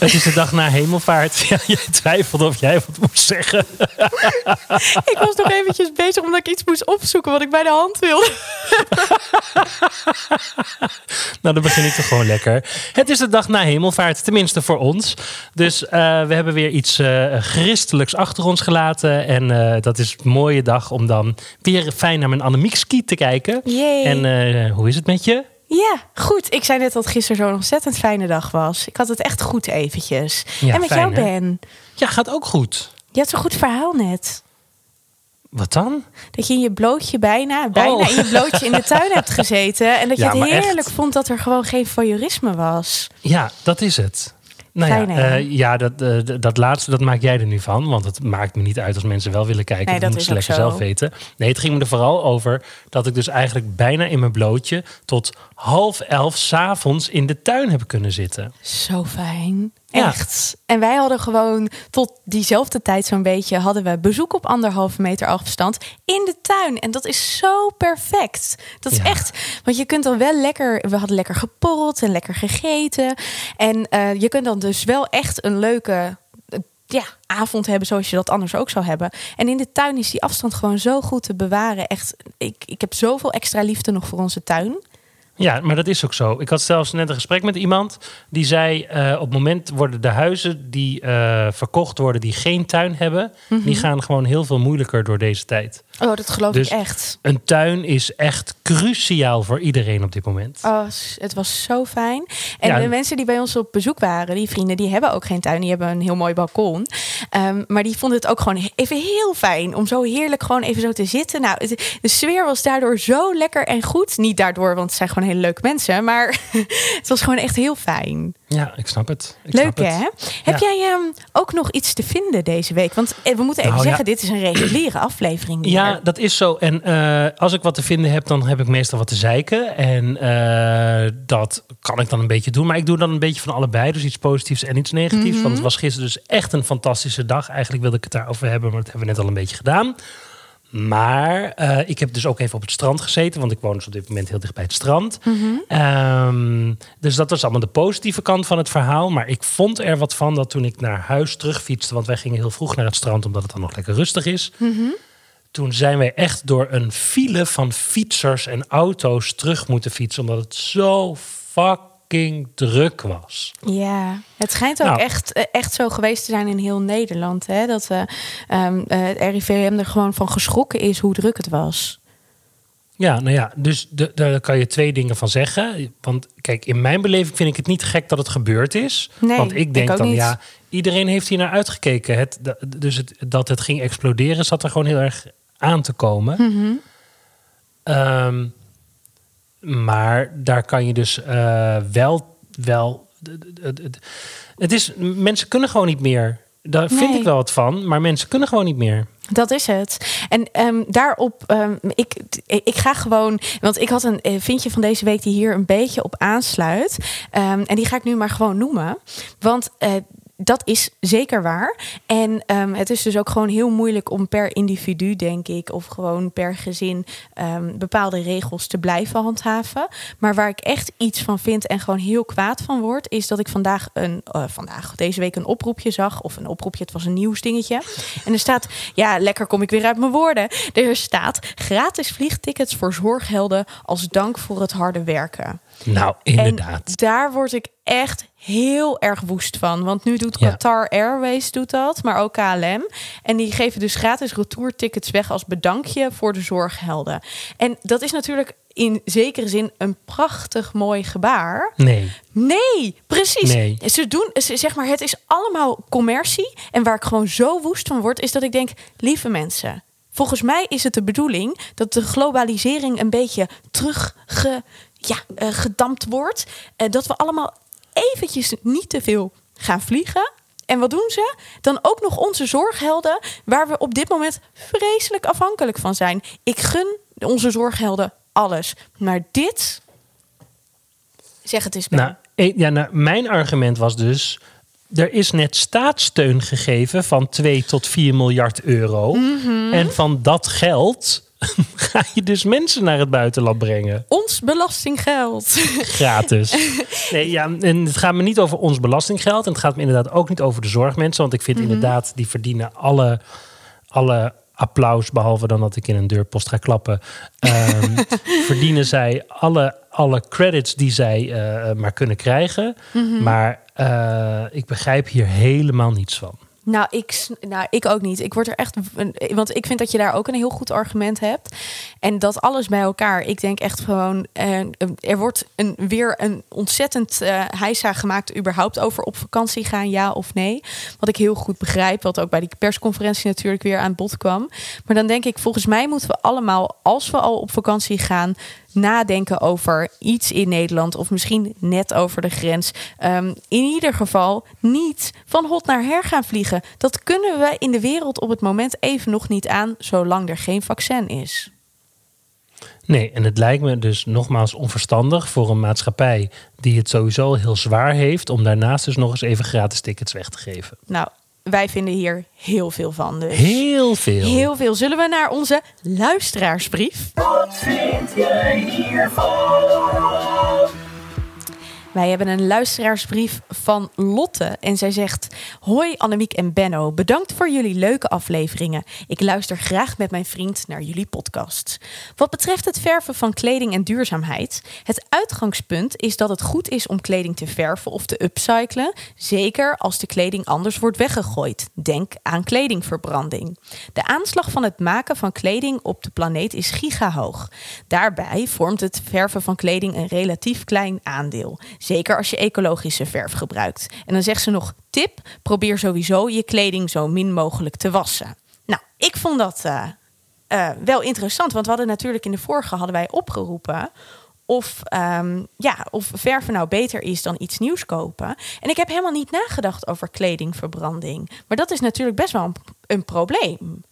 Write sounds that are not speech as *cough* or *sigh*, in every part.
Het is de dag na hemelvaart. *laughs* Ja, jij twijfelde of jij wat moest zeggen. Ik was nog eventjes bezig omdat ik iets moest opzoeken wat ik bij de hand wilde. Nou, dan begin ik toch gewoon lekker. Het is de dag na hemelvaart, tenminste voor ons. Dus eh, we hebben weer iets eh, christelijks achter ons gelaten. En eh, dat is een mooie dag om dan weer fijn naar mijn Annemiekski te kijken. Yay. En hoe is het met je? Ja, goed. Ik zei net dat gisteren zo'n ontzettend fijne dag was. Ik had het echt goed eventjes. Ja, en met fijn, jou, hè? Ben? Ja, gaat ook goed. Je had zo'n goed verhaal net. Wat dan? Dat je in je blootje bijna, bijna Oh. in je blootje in de tuin hebt gezeten. En dat je Ja, het echt. heerlijk vond dat er gewoon geen voyeurisme was. Ja, dat is het. Nou ja, eh, ja dat, eh, dat laatste, dat maak jij er nu van. Want het maakt me niet uit als mensen wel willen kijken. Nee, dat moeten ze lekker zo. zelf weten. Nee, het ging me er vooral over dat ik dus eigenlijk bijna in mijn blootje... tot half elf s'avonds in de tuin heb kunnen zitten. Zo fijn. Ja. Echt. En wij hadden gewoon tot diezelfde tijd zo'n beetje... hadden we bezoek op anderhalve meter afstand in de tuin. En dat is zo perfect. Dat is Ja. echt... Want je kunt dan wel lekker... We hadden lekker geporreld en lekker gegeten. En eh, je kunt dan dus wel echt een leuke... eh, Ja, avond hebben zoals je dat anders ook zou hebben. En in de tuin is die afstand gewoon zo goed te bewaren. Echt, ik, ik heb zoveel extra liefde nog voor onze tuin. Ja, maar dat is ook zo. Ik had zelfs net een gesprek met iemand die zei... eh, op het moment worden de huizen die eh, verkocht worden... die geen tuin hebben... die gaan gewoon heel veel moeilijker door deze tijd. Oh, dat geloof Dus- ik echt. Een tuin is echt cruciaal voor iedereen op dit moment. Oh, het was zo fijn. En Ja. de mensen die bij ons op bezoek waren, die vrienden, die hebben ook geen tuin. Die hebben een heel mooi balkon. Ehm, maar die vonden het ook gewoon even heel fijn om zo heerlijk gewoon even zo te zitten. Nou, het- de sfeer was daardoor zo lekker en goed. Niet daardoor, want het zijn gewoon hele leuke mensen. Maar *laughs* het was gewoon echt heel fijn. Ja, ik snap het. Ik Leuk snap het. hè? Heb jij ehm, ook nog iets te vinden deze week? Want eh, we moeten even Nou, ja. zeggen, dit is een reguliere *clears throat* aflevering. Ja, dat is zo. En eh, als ik wat te vinden heb, dan heb ik meestal wat te zeiken. En eh, dat kan ik dan een beetje doen. Maar ik doe dan een beetje van allebei. Dus iets positiefs en iets negatiefs. Mhm. Want het was gisteren dus echt een fantastische dag. Eigenlijk wilde ik het daarover hebben, maar dat hebben we net al een beetje gedaan. Maar eh, ik heb dus ook even op het strand gezeten. Want ik woon dus op dit moment heel dicht bij het strand. Mhm. Ehm, dus dat was allemaal de positieve kant van het verhaal. Maar ik vond er wat van dat toen ik naar huis terugfietste... want wij gingen heel vroeg naar het strand... omdat het dan nog lekker rustig is... Mhm. Toen zijn wij echt door een file van fietsers en auto's terug moeten fietsen. Omdat het zo fucking druk was. Ja, het schijnt ook Nou. echt, eh, echt zo geweest te zijn in heel Nederland. Hè? Dat eh, ehm, eh, het RIVM er gewoon van geschrokken is hoe druk het was. Ja, nou ja, dus de- daar kan je twee dingen van zeggen. Want kijk, in mijn beleving vind ik het niet gek dat het gebeurd is. Nee, Want ik denk dan, niet. ja, iedereen heeft hier naar uitgekeken. Het, dus het, dat het ging exploderen zat er gewoon heel erg aan te komen. Ehm, maar daar kan je dus eh, wel, wel. Het, is, mensen kunnen gewoon niet meer. Daar vind Nee. ik wel wat van, maar mensen kunnen gewoon niet meer. Dat is het. En ehm, daarop, ehm, ik, ik ga gewoon, want ik had een eh, vindje van deze week die hier een beetje op aansluit. Ehm, en die ga ik nu maar gewoon noemen. Want eh, dat is zeker waar. En ehm, het is dus ook gewoon heel moeilijk om per individu, denk ik, of gewoon per gezin ehm, bepaalde regels te blijven handhaven. Maar waar ik echt iets van vind en gewoon heel kwaad van word, is dat ik vandaag een, eh, vandaag, deze week een oproepje zag. Of een oproepje, het was een nieuwsdingetje. En er staat, ja, lekker kom ik weer uit mijn woorden. Er staat gratis vliegtickets voor zorghelden als dank voor het harde werken. Nou, inderdaad. En daar word ik echt heel erg woest van. Want nu doet Ja. Qatar Airways doet dat, maar ook KLM. En die geven dus gratis retourtickets weg als bedankje voor de zorghelden. En dat is natuurlijk in zekere zin een prachtig mooi gebaar. Nee. Nee, precies. Nee. Ze doen, ze- zeg maar, het is allemaal commercie. En waar ik gewoon zo woest van word, is dat ik denk, lieve mensen. Volgens mij is het de bedoeling dat de globalisering een beetje terugge, ja, eh, gedampt wordt. Eh, dat we allemaal eventjes niet te veel gaan vliegen. En wat doen ze? Dan ook nog onze zorghelden, waar we op dit moment vreselijk afhankelijk van zijn. Ik gun onze zorghelden alles. Maar dit, Zeg het eens, Ben. Nou, eh, ja, nou, mijn argument was dus... Er is net staatssteun gegeven van 2 tot 4 miljard euro. Mhm. En van dat geld *laughs* ga je dus mensen naar het buitenland brengen. Ons belastinggeld. *laughs* Gratis. Nee, ja, en het gaat me niet over ons belastinggeld. En het gaat me inderdaad ook niet over de zorgmensen. Want ik vind inderdaad, die verdienen alle, alle applaus. Behalve dan dat ik in een deurpost ga klappen. Ehm, *laughs* verdienen zij alle, alle credits die zij eh, maar kunnen krijgen. Maar eh, ik begrijp hier helemaal niets van. Nou ik, nou, ik ook niet. Ik word er echt. een- Want ik vind dat je daar ook een heel goed argument hebt. En dat alles bij elkaar. Ik denk echt gewoon. eh, er wordt een, weer een ontzettend eh heisa gemaakt. überhaupt over op vakantie gaan, ja of nee. Wat ik heel goed begrijp. Wat ook bij die persconferentie natuurlijk weer aan bod kwam. Maar dan denk ik, volgens mij moeten we allemaal. als we al op vakantie gaan nadenken over iets in Nederland of misschien net over de grens. Ehm, in ieder geval niet van hot naar her gaan vliegen. Dat kunnen we in de wereld op het moment even nog niet aan, zolang er geen vaccin is. Nee, en het lijkt me dus nogmaals onverstandig voor een maatschappij die het sowieso heel zwaar heeft, om daarnaast dus nog eens even gratis tickets weg te geven. Nou, wij vinden hier heel veel van. Dus. Heel veel. Heel veel. Zullen we naar onze luisteraarsbrief? Wat vind jij hiervan? Wij hebben een luisteraarsbrief van Lotte. En zij zegt: Hoi Annemiek en Benno, bedankt voor jullie leuke afleveringen. Ik luister graag met mijn vriend naar jullie podcast. Wat betreft het verven van kleding en duurzaamheid, het uitgangspunt is dat het goed is om kleding te verven of te upcyclen. Zeker als de kleding anders wordt weggegooid. Denk aan kledingverbranding. De aanslag van het maken van kleding op de planeet is gigahoog. Daarbij vormt het verven van kleding een relatief klein aandeel. Zeker als je ecologische verf gebruikt. En dan zegt ze nog: tip: probeer sowieso je kleding zo min mogelijk te wassen. Nou, ik vond dat eh, eh, wel interessant, want we hadden natuurlijk in de vorige hadden wij opgeroepen of, ehm, ja, of verven nou beter is dan iets nieuws kopen. En ik heb helemaal niet nagedacht over kledingverbranding. Maar dat is natuurlijk best wel een, een probleem.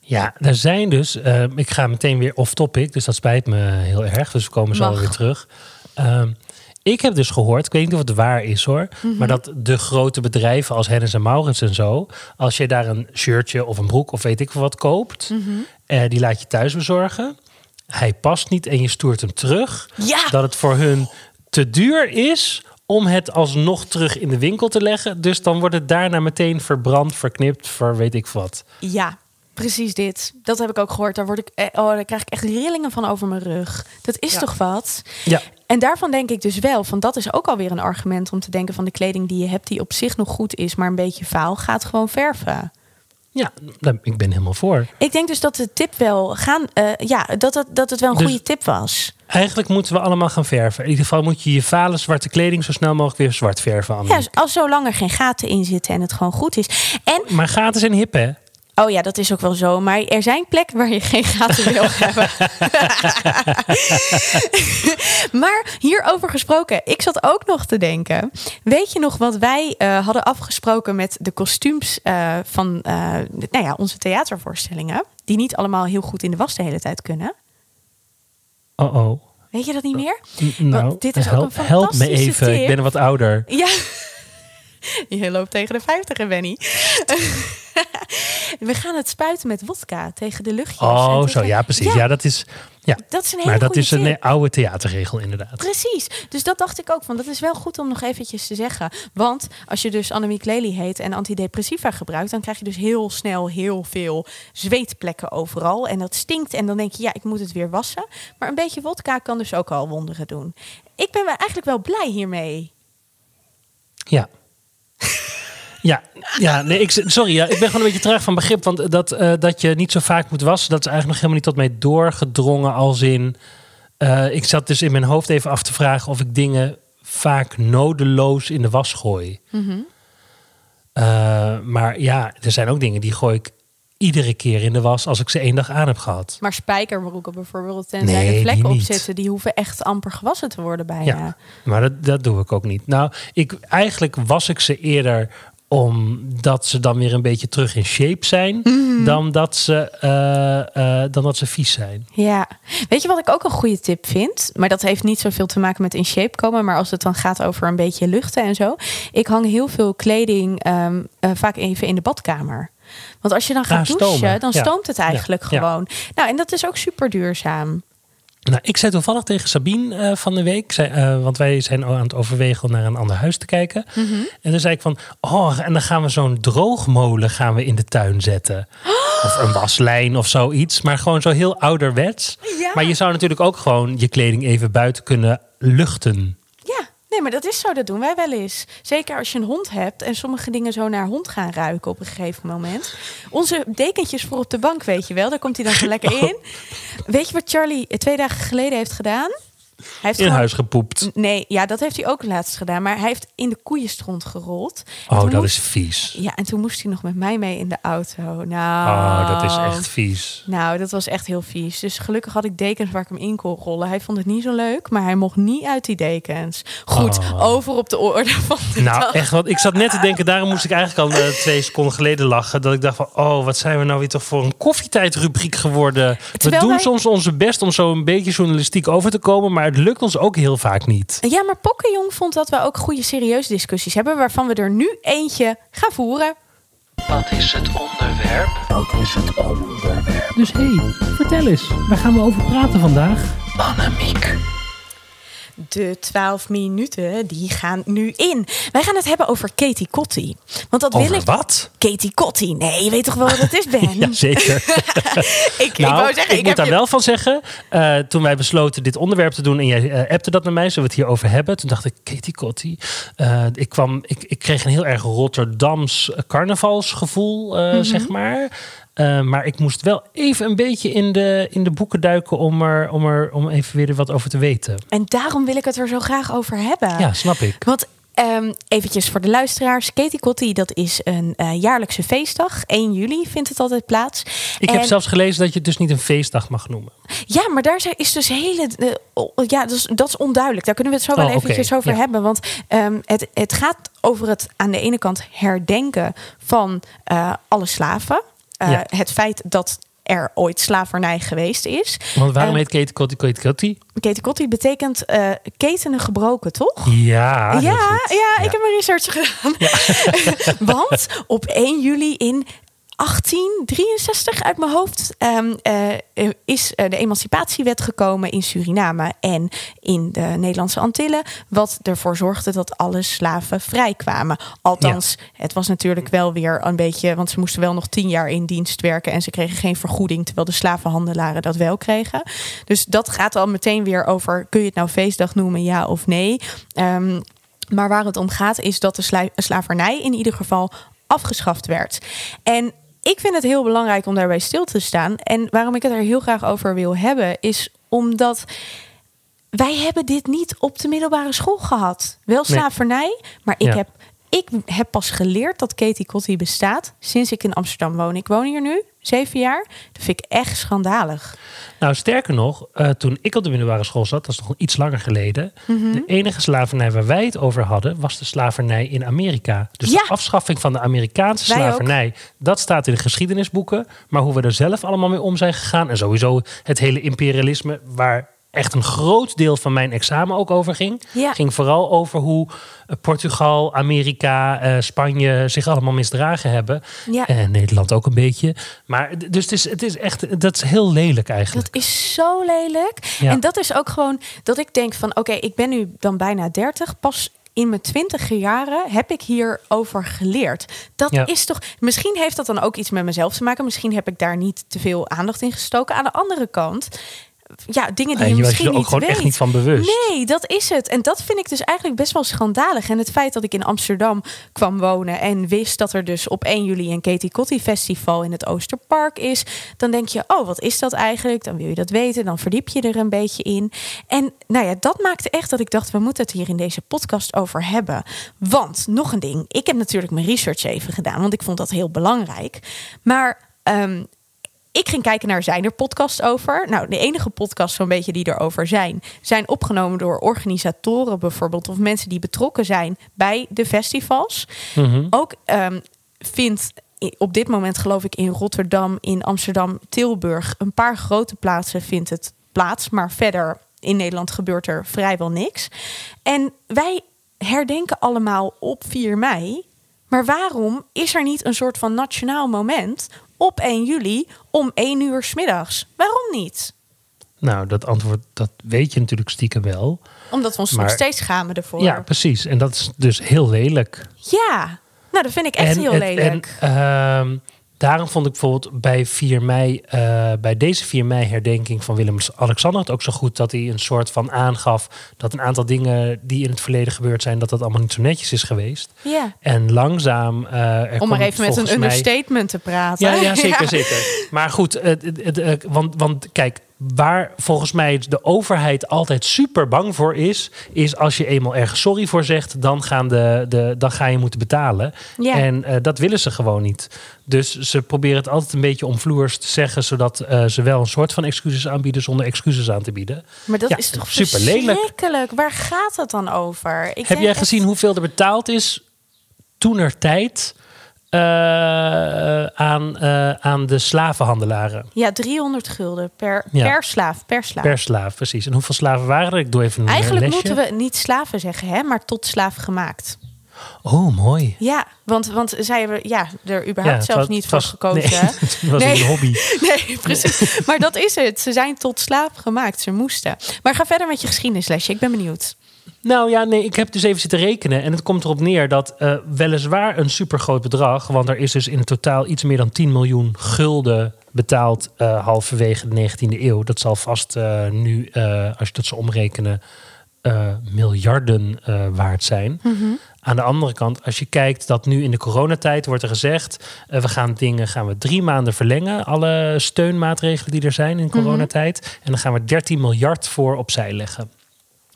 Ja, er zijn dus, eh, ik ga meteen weer off topic, dus dat spijt me heel erg. Dus we komen zo Mag. weer terug. Ehm, ik heb dus gehoord, ik weet niet of het waar is hoor, Mhm. maar dat de grote bedrijven als Hennis en Maurits en zo, als je daar een shirtje of een broek of weet ik wat koopt, Mhm. eh, die laat je thuis bezorgen. Hij past niet en je stuurt hem terug. Ja. Dat het voor hun te duur is om het alsnog terug in de winkel te leggen. Dus dan wordt het daarna meteen verbrand, verknipt, voor weet ik wat. Ja, precies dit. Dat heb ik ook gehoord. Daar, word ik, eh, oh, daar krijg ik echt rillingen van over mijn rug. Dat is Ja. toch wat? Ja, En daarvan denk ik dus wel, van dat is ook alweer een argument om te denken van de kleding die je hebt, die op zich nog goed is, maar een beetje vaal, gaat gewoon verven. ja, ik ben helemaal voor. Ik denk dus dat de tip wel gaan, eh, ja, dat het, dat het wel een Dus- goede tip was. Eigenlijk moeten we allemaal gaan verven. In ieder geval moet je je vale zwarte kleding zo snel mogelijk weer zwart verven. Ja, Annemiek. als zolang er geen gaten in zitten en het gewoon goed is. En, Maar gaten zijn hip, hè? Oh ja, dat is ook wel zo, maar er zijn plekken waar je geen gaten wil *laughs* hebben. *laughs* maar hierover gesproken, ik zat ook nog te denken. Weet je nog wat wij eh, hadden afgesproken met de kostuums eh, van eh, nou ja, onze theatervoorstellingen? Die niet allemaal heel goed in de was de hele tijd kunnen. Oh oh. Weet je dat niet meer? N- Nou, dit is ook een help me fantastische even. Ik ben wat ouder. Ja. *laughs* Je loopt tegen de 50 Benny. *laughs* We gaan het spuiten met wodka tegen de luchtjes. Oh, tegen- zo. Ja, precies. Ja, dat is... Ja. Dat is een hele Maar dat is een tip. eh, oude theaterregel, inderdaad. Precies. Dus dat dacht ik ook van. Dat is wel goed om nog eventjes te zeggen. Want als je dus Annemiek Lely heet en antidepressiva gebruikt, dan krijg je dus heel snel heel veel zweetplekken overal. En dat stinkt. En dan denk je, ja, ik moet het weer wassen. Maar een beetje wodka kan dus ook al wonderen doen. Ik ben eigenlijk wel blij hiermee. Ja. Ja, ja nee, ik, sorry, ja, ik ben gewoon een beetje traag van begrip. Want dat, eh, dat je niet zo vaak moet wassen, dat is eigenlijk nog helemaal niet tot mij doorgedrongen. Als in, eh, ik zat dus in mijn hoofd even af te vragen of ik dingen vaak nodeloos in de was gooi. Eh, maar ja, er zijn ook dingen die gooi ik iedere keer in de was als ik ze één dag aan heb gehad. Maar spijkerbroeken bijvoorbeeld, tenzij Nee, er vlekken op zitten, die hoeven echt amper gewassen te worden bijna. Ja, maar dat, dat doe ik ook niet. Nou, ik, eigenlijk was ik ze eerder omdat ze dan weer een beetje terug in shape zijn, Mhm. dan, dat ze, eh, eh, dan dat ze vies zijn. Ja, weet je wat ik ook een goede tip vind? Maar dat heeft niet zoveel te maken met in shape komen. Maar als het dan gaat over een beetje luchten en zo. Ik hang heel veel kleding ehm, eh, vaak even in de badkamer. Want als je dan gaat douchen, stomen. dan stoomt het eigenlijk gewoon. Nou, en dat is ook super duurzaam. Nou, ik zei toevallig tegen Sabine eh, van de week, zei, eh, want wij zijn aan het overwegen om naar een ander huis te kijken. Mhm. En toen zei ik van, oh, en dan gaan we zo'n droogmolen gaan we in de tuin zetten. Of een waslijn of zoiets, maar gewoon zo heel ouderwets. Ja. Maar je zou natuurlijk ook gewoon je kleding even buiten kunnen luchten. Nee, maar dat is zo. Dat doen wij wel eens. Zeker als je een hond hebt en sommige dingen zo naar hond gaan ruiken op een gegeven moment. Onze dekentjes voor op de bank, weet je wel. Daar komt hij dan zo lekker *laughs* in. Weet je wat Charlie twee dagen geleden heeft gedaan? Hij heeft In gewoon- huis gepoept. Nee, ja, dat heeft hij ook laatst gedaan. Maar hij heeft in de koeienstront gerold. Oh, dat moest- is vies. Ja, en toen moest hij nog met mij mee in de auto. Nou, Oh, dat is echt vies. Nou, dat was echt heel vies. Dus gelukkig had ik dekens waar ik hem in kon rollen. Hij vond het niet zo leuk, maar hij mocht niet uit die dekens. Goed, Oh. over op de orde van de Nou, dag. echt, want ik zat net te denken, daarom moest ik eigenlijk al eh, twee seconden geleden lachen. Dat ik dacht van, oh, wat zijn we nou weer toch voor een koffietijdrubriek geworden. we doen wij- soms onze best om zo een beetje journalistiek over te komen, maar het lukt ons ook heel vaak niet. Ja, maar Pokkenjong vond dat we ook goede serieuze discussies hebben... waarvan we er nu eentje gaan voeren. Wat is het onderwerp? Dus hé, hey, vertel eens, waar gaan we over praten vandaag? Annemiek. De 12 minuten, die gaan nu in. Wij gaan het hebben over Katie Kotti. Want dat wil ik... wat? Katie Kotti. Nee, je weet toch wel wat het is, *laughs* Ben? Jazeker. *laughs* ik, ik Nou, wou zeggen, ik, ik, moet daar je- wel van zeggen. eh, toen wij besloten dit onderwerp te doen en jij eh, appte dat naar mij, zullen we het hierover hebben? Toen dacht ik, Katie Kotti. Eh, ik, kwam, ik, ik kreeg een heel erg Rotterdams carnavalsgevoel, Mhm. zeg maar. Eh, maar ik moest wel even een beetje in de, in de boeken duiken om er, om er om even weer wat over te weten. En daarom wil ik het er zo graag over hebben. Ja, snap ik. Want ehm eventjes voor de luisteraars. Katie Kotti, dat is een eh, jaarlijkse feestdag. 1 juli vindt het altijd plaats. Ik heb zelfs gelezen dat je het dus niet een feestdag mag noemen. Ja, maar daar is dus hele. eh, ja, dat is, dat is onduidelijk. Daar kunnen we het zo wel Oh, eventjes over Ja. hebben. Want ehm, het, het gaat over het aan de ene kant herdenken van alle slaven. Eh, Ja. Het feit dat er ooit slavernij geweest is. Want waarom heet Katie Kotti Katie Kotti? Katie Kotti betekent eh, ketenen gebroken, toch? Ja, ja, ja, ik heb mijn research gedaan. *laughs* Want op 1 juli in 1863 uit mijn hoofd ehm, eh, is eh, de emancipatiewet gekomen in Suriname en in de Nederlandse Antillen. Wat ervoor zorgde dat alle slaven vrijkwamen. Althans, het was natuurlijk wel weer een beetje, want ze moesten wel nog tien jaar in dienst werken en ze kregen geen vergoeding, terwijl de slavenhandelaren dat wel kregen. Dus dat gaat al meteen weer over: kun je het nou feestdag noemen, ja of nee? Ehm, maar waar het om gaat is dat de sla- slavernij in ieder geval afgeschaft werd. En ik vind het heel belangrijk om daarbij stil te staan. En waarom ik het er heel graag over wil hebben, is omdat wij hebben dit niet op de middelbare school gehad. Wel Nee. slavernij, maar ik, Ja. heb, ik heb pas geleerd dat Katie Kotti bestaat sinds ik in Amsterdam woon. Ik woon hier nu zeven jaar. Dat vind ik echt schandalig. Nou, sterker nog, eh, toen ik op de middelbare school zat, dat is nog iets langer geleden. Mhm. De enige slavernij waar wij het over hadden, was de slavernij in Amerika. Dus Ja. de afschaffing van de Amerikaanse slavernij, dat staat in de geschiedenisboeken. Maar hoe we er zelf allemaal mee om zijn gegaan, en sowieso het hele imperialisme, waar echt een groot deel van mijn examen ook over ging, Ja. ging vooral over hoe eh, Portugal, Amerika, eh, Spanje zich allemaal misdragen hebben. Ja. En Nederland ook een beetje. Maar dus het is, het is echt, dat is heel lelijk eigenlijk. Dat is zo lelijk. Ja. En dat is ook gewoon dat ik denk van oké, ik ben nu dan bijna 30. Pas in mijn twintige jaren heb ik hierover geleerd. Dat Ja. is toch. Misschien heeft dat dan ook iets met mezelf te maken. Misschien heb ik daar niet te veel aandacht in gestoken. Aan de andere kant. Ja, dingen die je, misschien je er ook niet gewoon weet. echt niet van bewust. Nee, dat is het. En dat vind ik dus eigenlijk best wel schandalig. En het feit dat ik in Amsterdam kwam wonen en wist dat er dus op 1 juli een Katie Kotti festival in het Oosterpark is, dan denk je, oh, wat is dat eigenlijk? Dan wil je dat weten, dan verdiep je er een beetje in. En nou ja, dat maakte echt dat ik dacht, we moeten het hier in deze podcast over hebben. Want nog een ding, ik heb natuurlijk mijn research even gedaan, want ik vond dat heel belangrijk. Maar ehm, ik ging kijken naar zijn er podcast over. Nou, de enige podcast zo'n beetje die erover zijn, zijn opgenomen door organisatoren bijvoorbeeld of mensen die betrokken zijn bij de festivals. Mhm. Ook ehm, vindt op dit moment geloof ik in Rotterdam, in Amsterdam, Tilburg, een paar grote plaatsen vindt het plaats, maar verder in Nederland gebeurt er vrijwel niks. En wij herdenken allemaal op 4 mei. Maar waarom is er niet een soort van nationaal moment op 1 juli om 1 uur 's middags? Waarom niet? Nou, dat antwoord dat weet je natuurlijk stiekem wel. Omdat we ons nog steeds schamen ervoor. Ja, precies. En dat is dus heel lelijk. Ja. nou dat vind ik echt heel het- lelijk. En, ehm, daarom vond ik bijvoorbeeld bij 4 mei, eh, bij deze 4 mei herdenking van Willem-Alexander het ook zo goed dat hij een soort van aangaf dat een aantal dingen die in het verleden gebeurd zijn, dat dat allemaal niet zo netjes is geweest. ja. En langzaam. eh, er Om maar even met een mij- understatement te praten. Ja, ja *laughs* zeker, zeker. Maar goed, eh, want, want kijk, waar volgens mij de overheid altijd super bang voor is, is als je eenmaal ergens sorry voor zegt, dan, gaan de, de, dan ga je moeten betalen. Ja. En eh, dat willen ze gewoon niet. Dus ze proberen het altijd een beetje omvloers te zeggen, zodat eh, ze wel een soort van excuses aanbieden zonder excuses aan te bieden. Maar dat Ja, is toch super lelijk. verschrikkelijk? Waar gaat het dan over? Ik Heb jij echt- gezien hoeveel er betaald is toener tijd eh, aan, eh, aan de slavenhandelaren? Ja, 300 gulden per, Ja. per slaaf. Per slaaf. Per slaaf, precies. En hoeveel slaven waren er? Ik doe even een Eigenlijk lesje. moeten we niet slaven zeggen, hè, maar tot slaaf gemaakt. Oh, mooi. Ja, want, want zij hebben ja, er überhaupt zelfs was- niet voor gekozen. Nee, *laughs* het was Nee. een hobby. *laughs* Nee, precies. Maar dat is het. Ze zijn tot slaaf gemaakt. Ze moesten. Maar ga verder met je geschiedenislesje. Ik ben benieuwd. Nou ja, nee, ik heb dus even zitten rekenen. En het komt erop neer dat eh, weliswaar een supergroot bedrag... want er is dus in totaal iets meer dan 10 miljoen gulden betaald... eh, halverwege de 19e eeuw. Dat zal vast eh, nu, als je dat zou omrekenen... miljarden waard zijn. Aan de andere kant, als je kijkt dat nu in de coronatijd wordt er gezegd... we gaan dingen gaan we drie maanden verlengen. Alle steunmaatregelen die er zijn in coronatijd. En dan gaan we 13 miljard voor opzij leggen.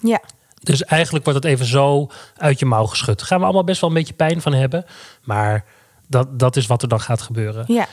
Ja. Dus eigenlijk wordt het even zo uit je mouw geschud. Daar gaan we allemaal best wel een beetje pijn van hebben. Maar dat, dat is wat er dan gaat gebeuren. Ja.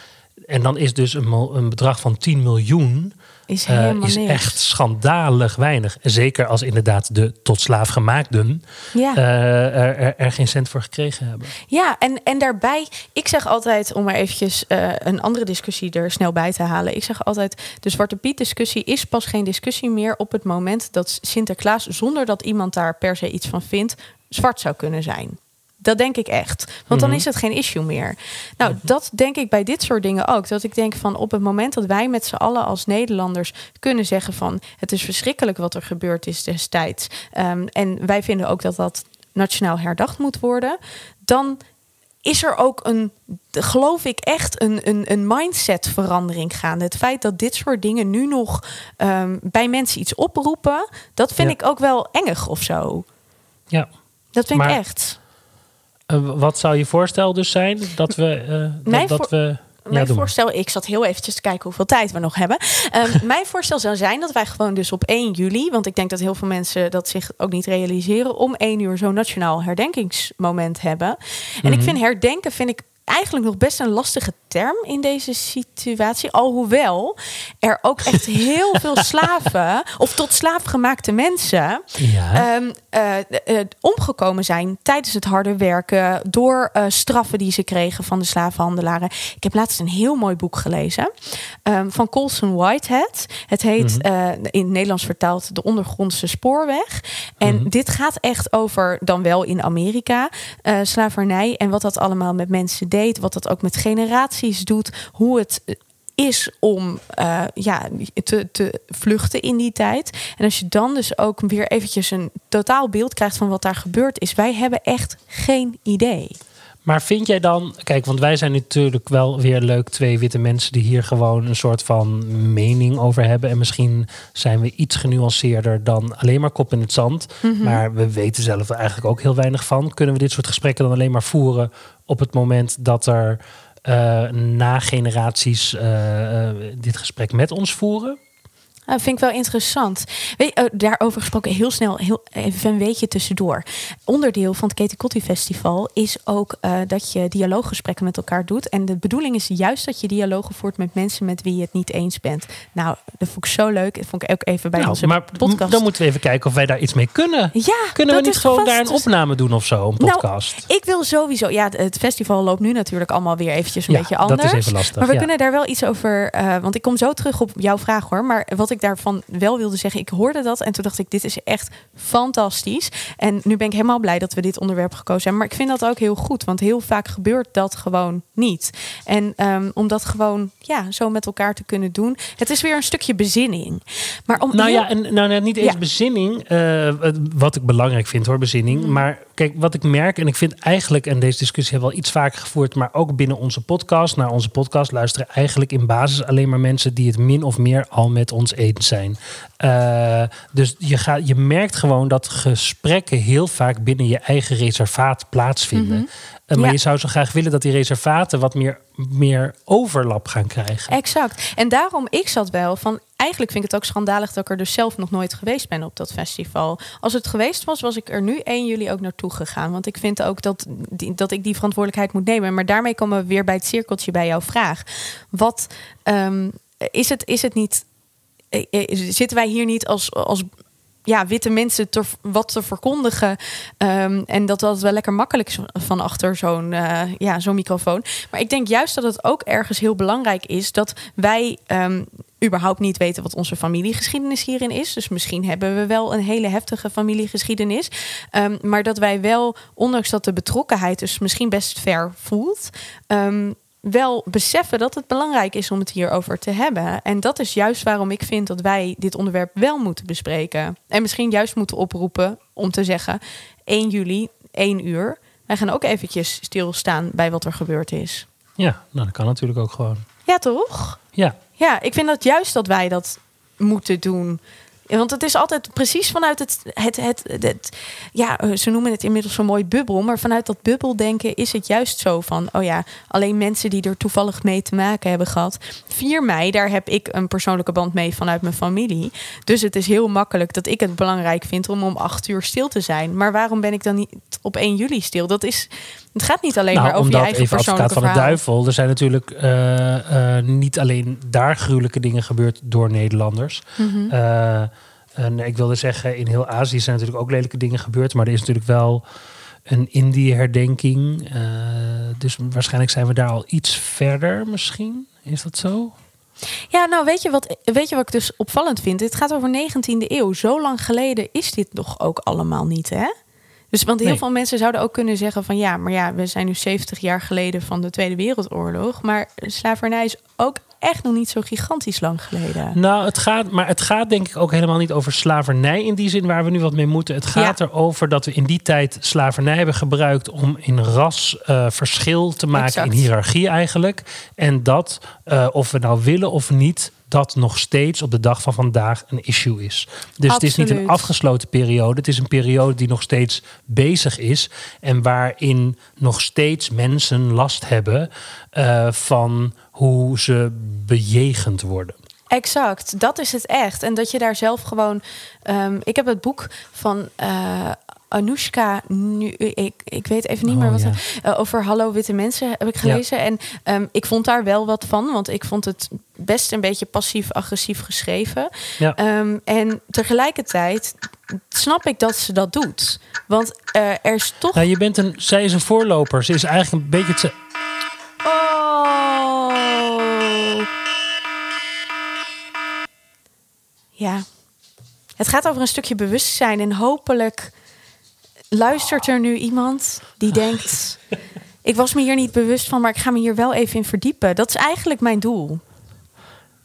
En dan is dus een, een bedrag van 10 miljoen... Is eh, is echt schandalig weinig. Zeker als inderdaad de tot slaaf gemaakten... Ja. eh, er, er, er geen cent voor gekregen hebben. Ja, en, en daarbij, ik zeg altijd, om maar eventjes eh, een andere discussie er snel bij te halen. Ik zeg altijd, de Zwarte Piet discussie is pas geen discussie meer op het moment dat Sinterklaas, zonder dat iemand daar per se iets van vindt, zwart zou kunnen zijn. Dat denk ik echt. Want dan Mhm. is het geen issue meer. Nou, dat denk ik bij dit soort dingen ook. Dat ik denk van op het moment dat wij met z'n allen als Nederlanders kunnen zeggen van het is verschrikkelijk wat er gebeurd is destijds. Ehm, en wij vinden ook dat dat nationaal herdacht moet worden. Dan is er ook een, geloof ik, echt een, een, een mindset-verandering gaande. Het feit dat dit soort dingen nu nog ehm, bij mensen iets oproepen, dat vind Ja. ik ook wel engig of zo. Ja. Dat vind Maar- ik echt. Eh, wat zou je voorstel dus zijn? Dat we... *laughs* Mijn dat, we ja, Mijn voorstel, ik zat heel eventjes te kijken hoeveel tijd we nog hebben. Ehm, *laughs* mijn voorstel zou zijn dat wij gewoon dus op 1 juli, want ik denk dat heel veel mensen dat zich ook niet realiseren, om 1 uur zo'n nationaal herdenkingsmoment hebben. En ik Mhm. vind herdenken vind ik eigenlijk nog best een lastige term in deze situatie. Alhoewel er ook echt *laughs* heel veel slaven of tot slaaf gemaakte mensen Ja. ehm, eh, eh, omgekomen zijn tijdens het harde werken door eh, straffen die ze kregen van de slavenhandelaren. Ik heb laatst een heel mooi boek gelezen ehm, van Colson Whitehead. Het heet Mhm. eh, in het Nederlands vertaald De Ondergrondse Spoorweg. En Mhm. dit gaat echt over, dan wel in Amerika, eh, slavernij en wat dat allemaal met mensen deed, wat dat ook met generaties doet, hoe het eh, is om eh, ja, te, te vluchten in die tijd. En als je dan dus ook weer eventjes een totaal beeld krijgt van wat daar gebeurd is. Wij hebben echt geen idee. Maar vind jij dan, kijk, want wij zijn natuurlijk wel weer leuk twee witte mensen die hier gewoon een soort van mening over hebben. En misschien zijn we iets genuanceerder dan alleen maar kop in het zand. Mhm. Maar we weten zelf er eigenlijk ook heel weinig van. Kunnen we dit soort gesprekken dan alleen maar voeren op het moment dat er eh, na generaties eh, eh, dit gesprek met ons voeren? Vind ik wel interessant. Weet, oh, daarover gesproken, heel snel, heel, even een weetje tussendoor. Onderdeel van het Katie Festival is ook uh, dat je dialooggesprekken met elkaar doet. En de bedoeling is juist dat je dialogen voert met mensen met wie je het niet eens bent. Nou, dat vond ik zo leuk. Dat vond ik ook even bij nou, onze maar podcast. Dan moeten we even kijken of wij daar iets mee kunnen. Ja, kunnen we niet gewoon daar een opname doen of zo, een nou, podcast? ik wil sowieso. Ja, het festival loopt nu natuurlijk allemaal weer eventjes een ja, beetje anders. Dat is even lastig. Maar we ja. kunnen daar wel iets over. Uh, want ik kom zo terug op jouw vraag hoor. Maar wat ik daarvan wel wilde zeggen, ik hoorde dat en toen dacht ik, dit is echt fantastisch. En nu ben ik helemaal blij dat we dit onderwerp gekozen hebben. Maar ik vind dat ook heel goed, want heel vaak gebeurt dat gewoon niet. En um, om dat gewoon ja, zo met elkaar te kunnen doen. Het is weer een stukje bezinning. Maar om nou heel... ja, en nou, niet eens Ja. bezinning. uh, wat ik belangrijk vind hoor, bezinning. Mm. Maar kijk, wat ik merk, en ik vind eigenlijk, en deze discussie hebben we al iets vaker gevoerd, maar ook binnen onze podcast, naar onze podcast luisteren eigenlijk in basis alleen maar mensen die het min of meer al met ons eens zijn. Uh, dus je, gaat, je merkt gewoon dat gesprekken heel vaak binnen je eigen reservaat plaatsvinden. Uh, maar Ja. je zou zo graag willen dat die reservaten wat meer, meer overlap gaan krijgen. Exact. En daarom, ik zat wel van. Eigenlijk vind ik het ook schandalig dat ik er dus zelf nog nooit geweest ben op dat festival. Als het geweest was, was ik er nu 1 juli ook naartoe gegaan. Want ik vind ook dat, die, dat ik die verantwoordelijkheid moet nemen. Maar daarmee komen we weer bij het cirkeltje bij jouw vraag. Wat um, is, het, is het niet. eh, Zitten wij hier niet als, als ja, witte mensen wat te verkondigen. Um, en dat dat wel lekker makkelijk van achter zo'n uh, ja, zo'n microfoon. Maar ik denk juist dat het ook ergens heel belangrijk is dat wij. Um, überhaupt niet weten wat onze familiegeschiedenis hierin is. Dus misschien hebben we wel een hele heftige familiegeschiedenis. Um, maar dat wij wel, ondanks dat de betrokkenheid dus misschien best ver voelt... Um, wel beseffen dat het belangrijk is om het hierover te hebben. En dat is juist waarom ik vind dat wij dit onderwerp wel moeten bespreken. En misschien juist moeten oproepen om te zeggen... 1 juli, 1 uur. Wij gaan ook eventjes stilstaan bij wat er gebeurd is. Ja, nou, dat kan natuurlijk ook gewoon. Ja, toch? Ja. Ja, ik vind dat juist dat wij dat moeten doen. Want het is altijd precies vanuit het, het, het, Ja, ze noemen het inmiddels zo'n mooi bubbel. Maar vanuit dat bubbeldenken is het juist zo van... oh ja, alleen mensen die er toevallig mee te maken hebben gehad. 4 mei, daar heb ik een persoonlijke band mee vanuit mijn familie. Dus het is heel makkelijk dat ik het belangrijk vind... om om 8 uur stil te zijn. Maar waarom ben ik dan niet op 1 juli stil? Dat is... Het gaat niet alleen nou, maar over je eigen even persoonlijke van de duivel. Er zijn natuurlijk uh, uh, niet alleen daar gruwelijke dingen gebeurd door Nederlanders. Mhm. Mm -hmm. uh, en ik wilde zeggen, in heel Azië zijn natuurlijk ook lelijke dingen gebeurd. Maar er is natuurlijk wel een Indië-herdenking. Dus waarschijnlijk zijn we daar al iets verder misschien. Is dat zo? Ja, nou weet je, wat, weet je wat ik dus opvallend vind? Het gaat over 19e eeuw. Zo lang geleden is dit nog ook allemaal niet, hè? Dus want heel Nee. veel mensen zouden ook kunnen zeggen van ja, maar ja, we zijn nu 70 jaar geleden van de Tweede Wereldoorlog. Maar slavernij is ook echt nog niet zo gigantisch lang geleden. Nou, het gaat, maar het gaat denk ik ook helemaal niet over slavernij in die zin waar we nu wat mee moeten. Het gaat Ja. erover dat we in die tijd slavernij hebben gebruikt om in ras uh, verschil te maken, Exact. in hiërarchie eigenlijk. En dat, uh, of we nou willen of niet, dat nog steeds op de dag van vandaag een issue is. Dus het is niet een afgesloten periode. Het is een periode die nog steeds bezig is. En waarin nog steeds mensen last hebben uh, van hoe ze bejegend worden. Exact, dat is het echt. En dat je daar zelf gewoon. um, ik heb het boek van. Uh, Anoushka, nu, ik, ik weet even niet Oh, meer wat ja. uh, over Hallo Witte Mensen heb ik gelezen. En um, ik vond daar wel wat van, want ik vond het best een beetje passief-agressief geschreven. Ja. Um, en tegelijkertijd snap ik dat ze dat doet. Want uh, er is toch. Nou, je bent een, zij is een voorloper. Ze is eigenlijk een beetje. Te, Oh. Ja. Het gaat over een stukje bewustzijn en hopelijk luistert er nu iemand die denkt: ik was me hier niet bewust van, maar ik ga me hier wel even in verdiepen. Dat is eigenlijk mijn doel.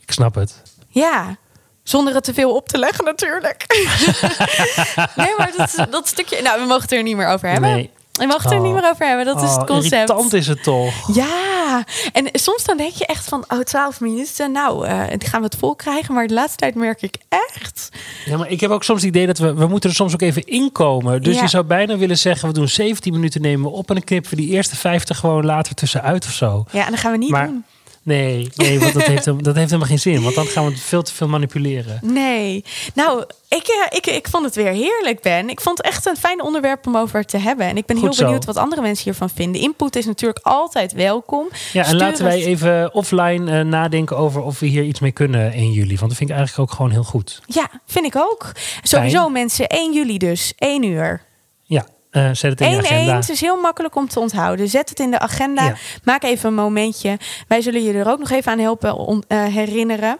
ik snap het. Ja. Zonder het te veel op te leggen, natuurlijk. *laughs* nee, maar dat, dat stukje. Nou, we mogen het er niet meer over hebben. Nee. We mogen het er Oh. niet meer over hebben. Dat is Oh, het concept. Irritant is het toch? Ja, en soms dan denk je echt van, oh, 12 minuten, nou, uh, gaan we het vol krijgen. Maar de laatste tijd merk ik echt. Ja, maar ik heb ook soms het idee dat we, we moeten er soms ook even inkomen. Dus Ja. je zou bijna willen zeggen, we doen 17 minuten nemen we op en dan knippen we die eerste 50 gewoon later tussenuit of zo. Ja, en dat gaan we niet Maar- doen. Nee, nee want dat heeft, dat heeft helemaal geen zin. Want dan gaan we veel te veel manipuleren. Nee. Nou, ik, eh, ik, ik vond het weer heerlijk, Ben. Ik vond het echt een fijn onderwerp om over te hebben. En ik ben Goed heel zo. benieuwd wat andere mensen hiervan vinden. Input is natuurlijk altijd welkom. Ja, en laten wij even offline eh, nadenken over of we hier iets mee kunnen 1 juli. Want dat vind ik eigenlijk ook gewoon heel goed. Ja, vind ik ook. Sowieso mensen, 1 juli dus, 1 uur. Ja, eh, zet het in 1-1, agenda. het is heel makkelijk om te onthouden. Zet het in de agenda. Ja. Maak even een momentje. Wij zullen je er ook nog even aan helpen eh, herinneren.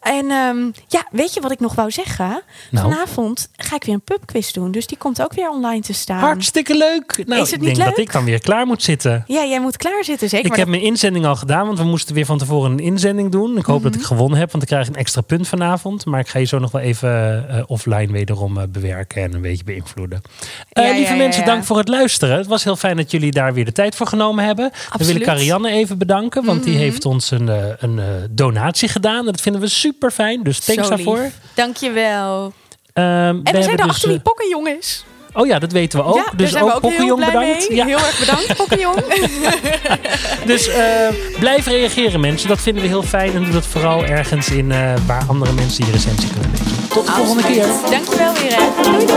En ehm, ja, weet je wat ik nog wou zeggen? Nou. Vanavond ga ik weer een pubquiz doen. Dus die komt ook weer online te staan. Hartstikke leuk. Nou, Is het ik denk dat ik dan weer klaar moet zitten. Ja, jij moet klaarzitten, zeker. Ik maar heb mijn inzending al gedaan, want we moesten weer van tevoren een inzending doen. Ik hoop dat Mhm. ik gewonnen heb, want ik krijg een extra punt vanavond. Maar ik ga je zo nog wel even eh, offline wederom bewerken en een beetje beïnvloeden. Ja, lieve ja, ja, mensen, dank voor het luisteren. Het was heel fijn dat jullie daar weer de tijd voor genomen hebben. Dan wil Absoluut. ik Ariane even bedanken, want die Mhm. heeft ons een, eh, een eh, donatie gedaan. Dat vinden we super fijn, dus thanks Zo lief. daarvoor. Dankjewel. Ehm, En we, zijn er dus, achter die eh, pokken, jongens. Oh ja, dat weten we ook. Dus ook, ook bedankt. Ja. Heel erg bedankt, Pokéjong. *laughs* dus eh, blijf reageren, mensen. Dat vinden we heel fijn. En doe dat vooral ergens in eh, waar andere mensen die recensie kunnen lezen. Tot de volgende keer. Dankjewel weer. Doei. doei.